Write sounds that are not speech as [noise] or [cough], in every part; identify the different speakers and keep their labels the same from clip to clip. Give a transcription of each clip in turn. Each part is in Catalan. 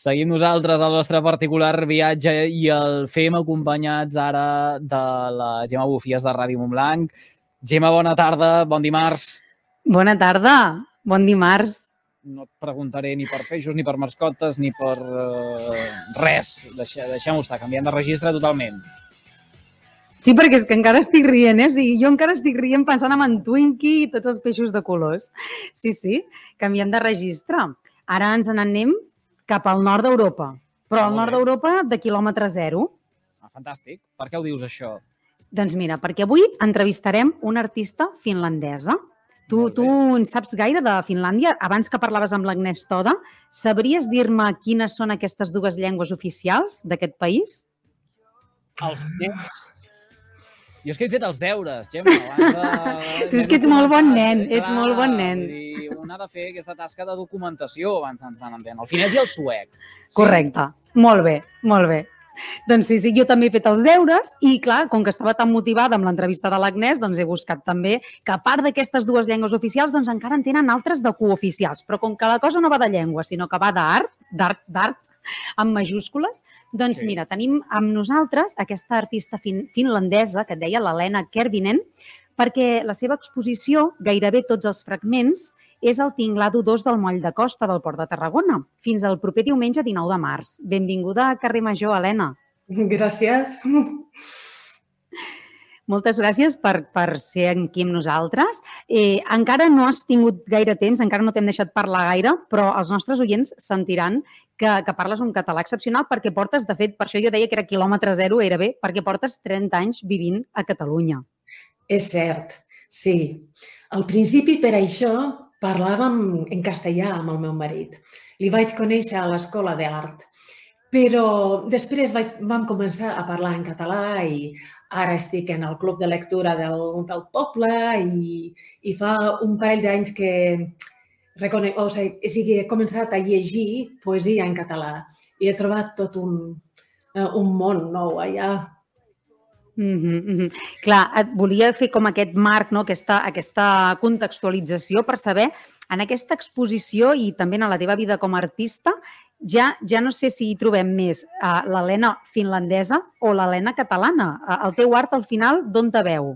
Speaker 1: Seguim nosaltres el nostre particular viatge i el fem acompanyats ara de la Gemma Bufies de Ràdio Montblanc. Gemma, bona tarda, bon dimarts.
Speaker 2: Bona tarda, bon dimarts.
Speaker 1: No et preguntaré ni per peixos, ni per mascotes, ni per uh, res. Deixe, Deixem-ho estar, canviem de registre totalment.
Speaker 2: Sí, perquè és que encara estic rient, eh? O sigui, jo encara estic rient pensant en en Twinkie i tots els peixos de colors. Sí, sí, canviem de registre. Ara ens n'anem cap al nord d'Europa, però al nord d'Europa de quilòmetre zero.
Speaker 1: Ah, fantàstic. Per què ho dius, això?
Speaker 2: Doncs mira, perquè avui entrevistarem una artista finlandesa. Tu, tu en saps gaire de Finlàndia? Abans que parlaves amb l'Agnès Toda, sabries dir-me quines són aquestes dues llengües oficials d'aquest país?
Speaker 1: El finès jo és que he fet els deures, Gemma.
Speaker 2: De... [laughs] tu és que ets molt bon nen, clar, ets molt bon nen.
Speaker 1: Dir, un ha de fer aquesta tasca de documentació abans ens n'entén. El finès i el suec.
Speaker 2: Sí. Correcte. Molt bé, molt bé. Doncs sí, sí, jo també he fet els deures i, clar, com que estava tan motivada amb l'entrevista de l'Agnès, doncs he buscat també que, a part d'aquestes dues llengües oficials, doncs encara en tenen altres de cooficials. Però com que la cosa no va de llengua, sinó que va d'art, d'art, d'art, [laughs] amb majúscules. Doncs sí. mira, tenim amb nosaltres aquesta artista fin finlandesa que et deia l'Helena Kervinen, perquè la seva exposició, gairebé tots els fragments, és el Tinglado 2 del Moll de Costa del Port de Tarragona, fins al proper diumenge 19 de març. Benvinguda a Carrer Major, Helena.
Speaker 3: Gràcies. [laughs]
Speaker 2: Moltes gràcies per, per ser aquí amb nosaltres. Eh, encara no has tingut gaire temps, encara no t'hem deixat parlar gaire, però els nostres oients sentiran que, que parles un català excepcional perquè portes, de fet, per això jo deia que era quilòmetre zero, bé, perquè portes 30 anys vivint a Catalunya.
Speaker 3: És cert, sí. Al principi, per això, parlàvem en castellà amb el meu marit. Li vaig conèixer a l'escola d'art. Però després vaig, vam començar a parlar en català i ara estic en el club de lectura del, del poble i, i fa un parell d'anys que reconec, o sigui, he començat a llegir poesia en català i he trobat tot un, eh, un món nou allà.
Speaker 2: Mm -hmm, mm -hmm. Clar, et volia fer com aquest marc, no? aquesta, aquesta contextualització per saber en aquesta exposició i també en la teva vida com a artista ja, ja no sé si hi trobem més uh, l'Helena finlandesa o l'Helena catalana. Uh, el teu art, al final, d'on te veu?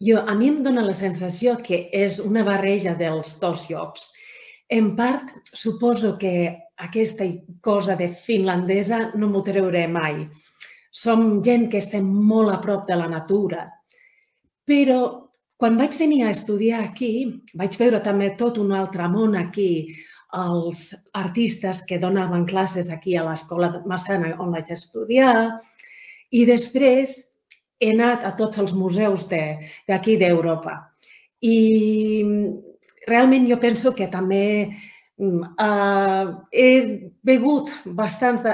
Speaker 3: Jo, a mi em dóna la sensació que és una barreja dels dos llocs. En part, suposo que aquesta cosa de finlandesa no m'ho treuré mai. Som gent que estem molt a prop de la natura. Però quan vaig venir a estudiar aquí, vaig veure també tot un altre món aquí, els artistes que donaven classes aquí a l'escola Massana on vaig estudiar, i després he anat a tots els museus d'aquí de, d'Europa. I realment jo penso que també uh, he begut bastants,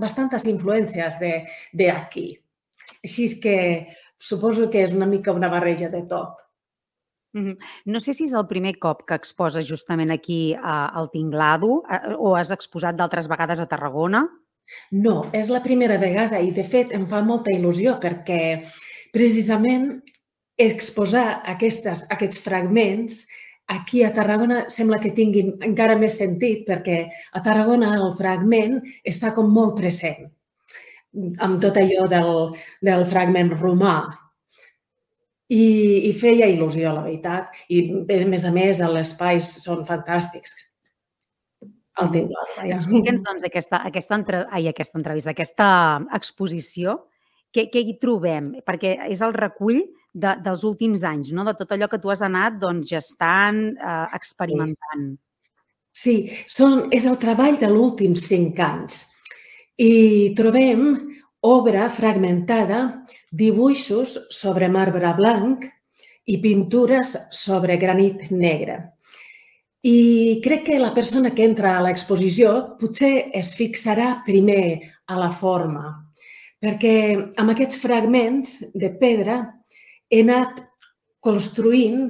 Speaker 3: bastantes influències d'aquí. Així que suposo que és una mica una barreja de tot.
Speaker 2: No sé si és el primer cop que exposes justament aquí al Tinglado o has exposat d'altres vegades a Tarragona.
Speaker 3: No, és la primera vegada i, de fet, em fa molta il·lusió perquè precisament exposar aquestes, aquests fragments aquí a Tarragona sembla que tinguin encara més sentit perquè a Tarragona el fragment està com molt present amb tot allò del, del fragment romà. I, I feia il·lusió, la veritat. I, a més a més, els espais són fantàstics
Speaker 2: el teu lado. Explica'ns, doncs, aquesta, aquesta, entre... Ai, aquesta entrevista, aquesta exposició, què, què hi trobem? Perquè és el recull de, dels últims anys, no? de tot allò que tu has anat doncs, gestant, eh, experimentant.
Speaker 3: Sí, són, és el treball de l'últims cinc anys. I trobem obra fragmentada, dibuixos sobre marbre blanc i pintures sobre granit negre. I crec que la persona que entra a l'exposició potser es fixarà primer a la forma, perquè amb aquests fragments de pedra he anat construint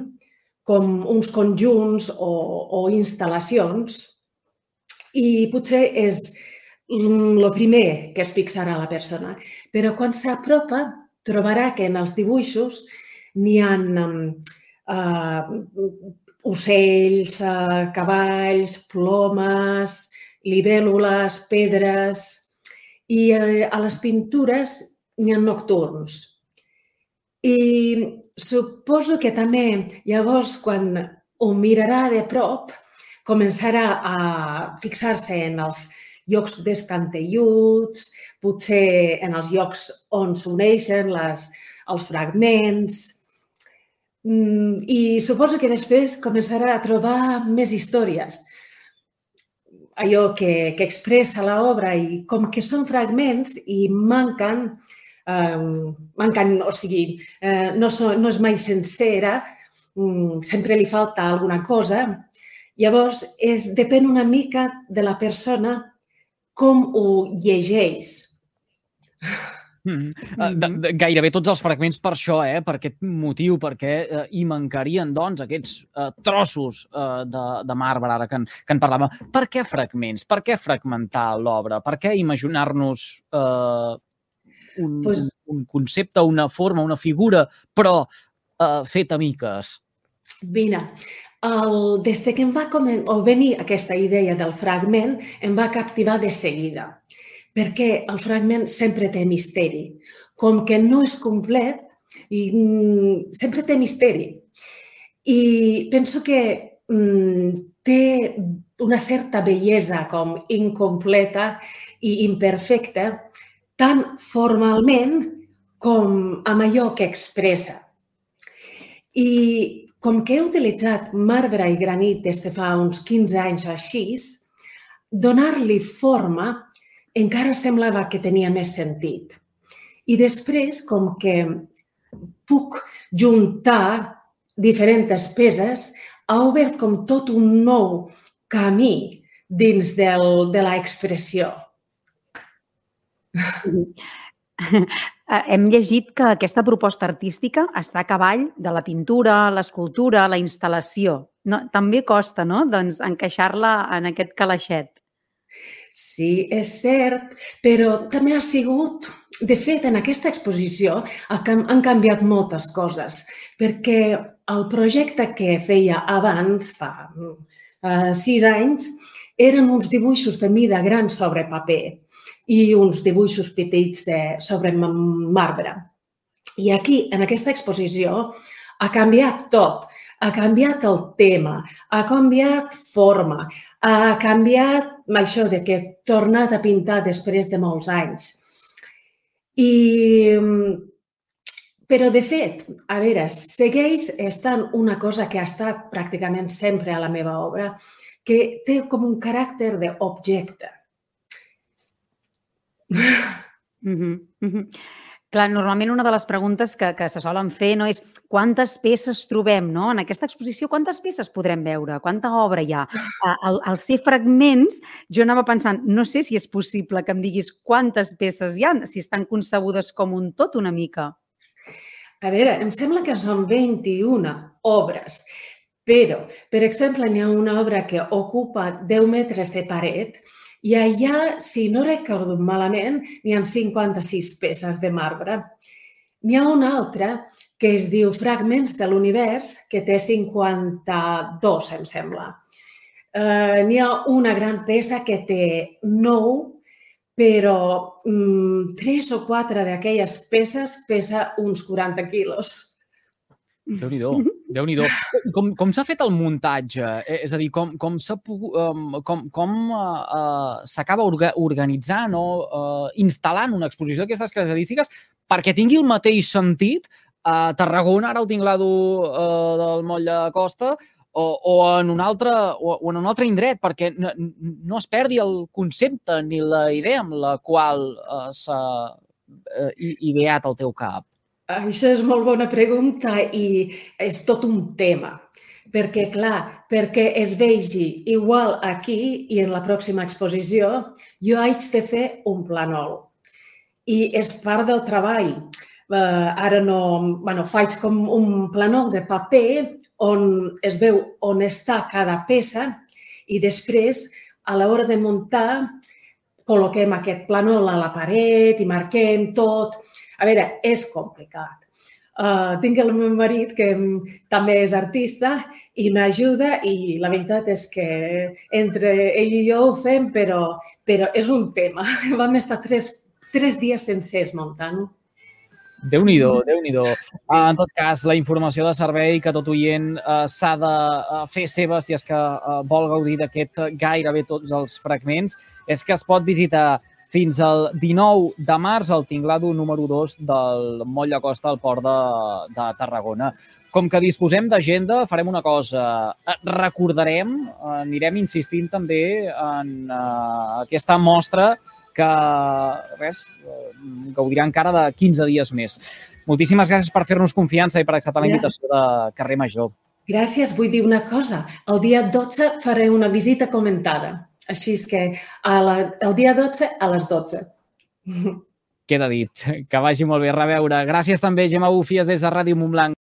Speaker 3: com uns conjunts o, o instal·lacions i potser és el primer que es fixarà la persona. Però quan s'apropa trobarà que en els dibuixos n'hi ha uh, ocells, eh, cavalls, plomes, libèl·lules, pedres, i eh, a les pintures n'hi ha nocturns. I suposo que també llavors quan ho mirarà de prop començarà a fixar-se en els llocs descantelluts, potser en els llocs on s'uneixen els fragments, mm, i suposo que després començarà a trobar més històries. Allò que, que expressa l'obra i com que són fragments i manquen, eh, manquen o sigui, eh, no, so, no és mai sencera, mm, sempre li falta alguna cosa. Llavors, és, depèn una mica de la persona com ho llegeix.
Speaker 1: Mm -hmm. de, de, gairebé tots els fragments per això, eh? per aquest motiu, perquè eh, hi mancarien doncs, aquests eh, trossos eh, de, de marbre ara que en, que en parlàvem. Per què fragments? Per què fragmentar l'obra? Per què imaginar-nos eh, un, pues... un, un concepte, una forma, una figura, però eh, fet a miques?
Speaker 3: Mira, el, des de que em va o venir aquesta idea del fragment, em va captivar de seguida, perquè el fragment sempre té misteri. Com que no és complet, i, mm, sempre té misteri. I penso que mm, té una certa bellesa com incompleta i imperfecta, tant formalment com amb allò que expressa. I com que he utilitzat marbre i granit des de fa uns 15 anys o així, donar-li forma encara semblava que tenia més sentit. I després, com que puc juntar diferents peces, ha obert com tot un nou camí dins del, de l'expressió.
Speaker 2: Eh, [laughs] hem llegit que aquesta proposta artística està a cavall de la pintura, l'escultura, la instal·lació. No, també costa, no?, doncs, encaixar-la en aquest calaixet.
Speaker 3: Sí, és cert, però també ha sigut... De fet, en aquesta exposició han canviat moltes coses, perquè el projecte que feia abans, fa uh, sis anys, eren uns dibuixos de mida gran sobre paper i uns dibuixos petits de, sobre marbre. I aquí, en aquesta exposició, ha canviat tot. Ha canviat el tema, ha canviat forma, ha canviat això de que he tornat a pintar després de molts anys. I, però, de fet, a veure, segueix estant una cosa que ha estat pràcticament sempre a la meva obra, que té com un caràcter d'objecte.
Speaker 2: Mm -hmm. Mm -hmm. Clar, normalment una de les preguntes que, que se solen fer no és quantes peces trobem no? en aquesta exposició, quantes peces podrem veure, quanta obra hi ha. Al, al ser fragments, jo anava pensant, no sé si és possible que em diguis quantes peces hi ha, si estan concebudes com un tot una mica.
Speaker 3: A veure, em sembla que són 21 obres, però, per exemple, n'hi ha una obra que ocupa 10 metres de paret i allà, si no recordo malament, n'hi ha 56 peces de marbre. N'hi ha una altra que es diu Fragments de l'univers, que té 52, em sembla. Uh, N'hi ha una gran peça que té 9, però um, tres o quatre d'aquelles peces pesa uns 40 quilos.
Speaker 1: Déu-n'hi-do, déu nhi Com, com s'ha fet el muntatge? Eh, és a dir, com, com s'ha um, com, com uh, s'acaba orga, organitzant o uh, instal·lant una exposició d'aquestes característiques perquè tingui el mateix sentit a Tarragona, ara ho tinc l'ado uh, del moll de Costa, o, o, en un altre, o, o en un altre indret, perquè no, no es perdi el concepte ni la idea amb la qual uh, s'ha uh, ideat el teu cap.
Speaker 3: Això és molt bona pregunta i és tot un tema. Perquè, clar, perquè es vegi igual aquí i en la pròxima exposició, jo haig de fer un planol. I és part del treball. Uh, ara no... bueno, faig com un planol de paper on es veu on està cada peça i després, a l'hora de muntar, col·loquem aquest planol a la paret i marquem tot a veure, és complicat. Uh, tinc el meu marit que també és artista i m'ajuda i la veritat és que entre ell i jo ho fem, però, però és un tema. [laughs] Vam estar tres, tres dies sencers muntant-ho.
Speaker 1: Déu-n'hi-do, déu nhi déu uh, En tot cas, la informació de servei que tot oient uh, s'ha de uh, fer seva si és que uh, vol gaudir d'aquest gairebé tots els fragments, és que es pot visitar fins al 19 de març al tinglado número 2 del Moll de Costa al port de, de Tarragona. Com que disposem d'agenda, farem una cosa. Eh, recordarem, anirem insistint també en uh, aquesta mostra que res, eh, gaudirà encara de 15 dies més. Moltíssimes gràcies per fer-nos confiança i per acceptar la invitació de Carrer Major.
Speaker 3: Gràcies. Vull dir una cosa. El dia 12 faré una visita comentada. Així és que a la, el dia 12 a les 12.
Speaker 1: Queda dit. Que vagi molt bé. A reveure. Gràcies també, Gemma Bufies, des de Ràdio Montblanc.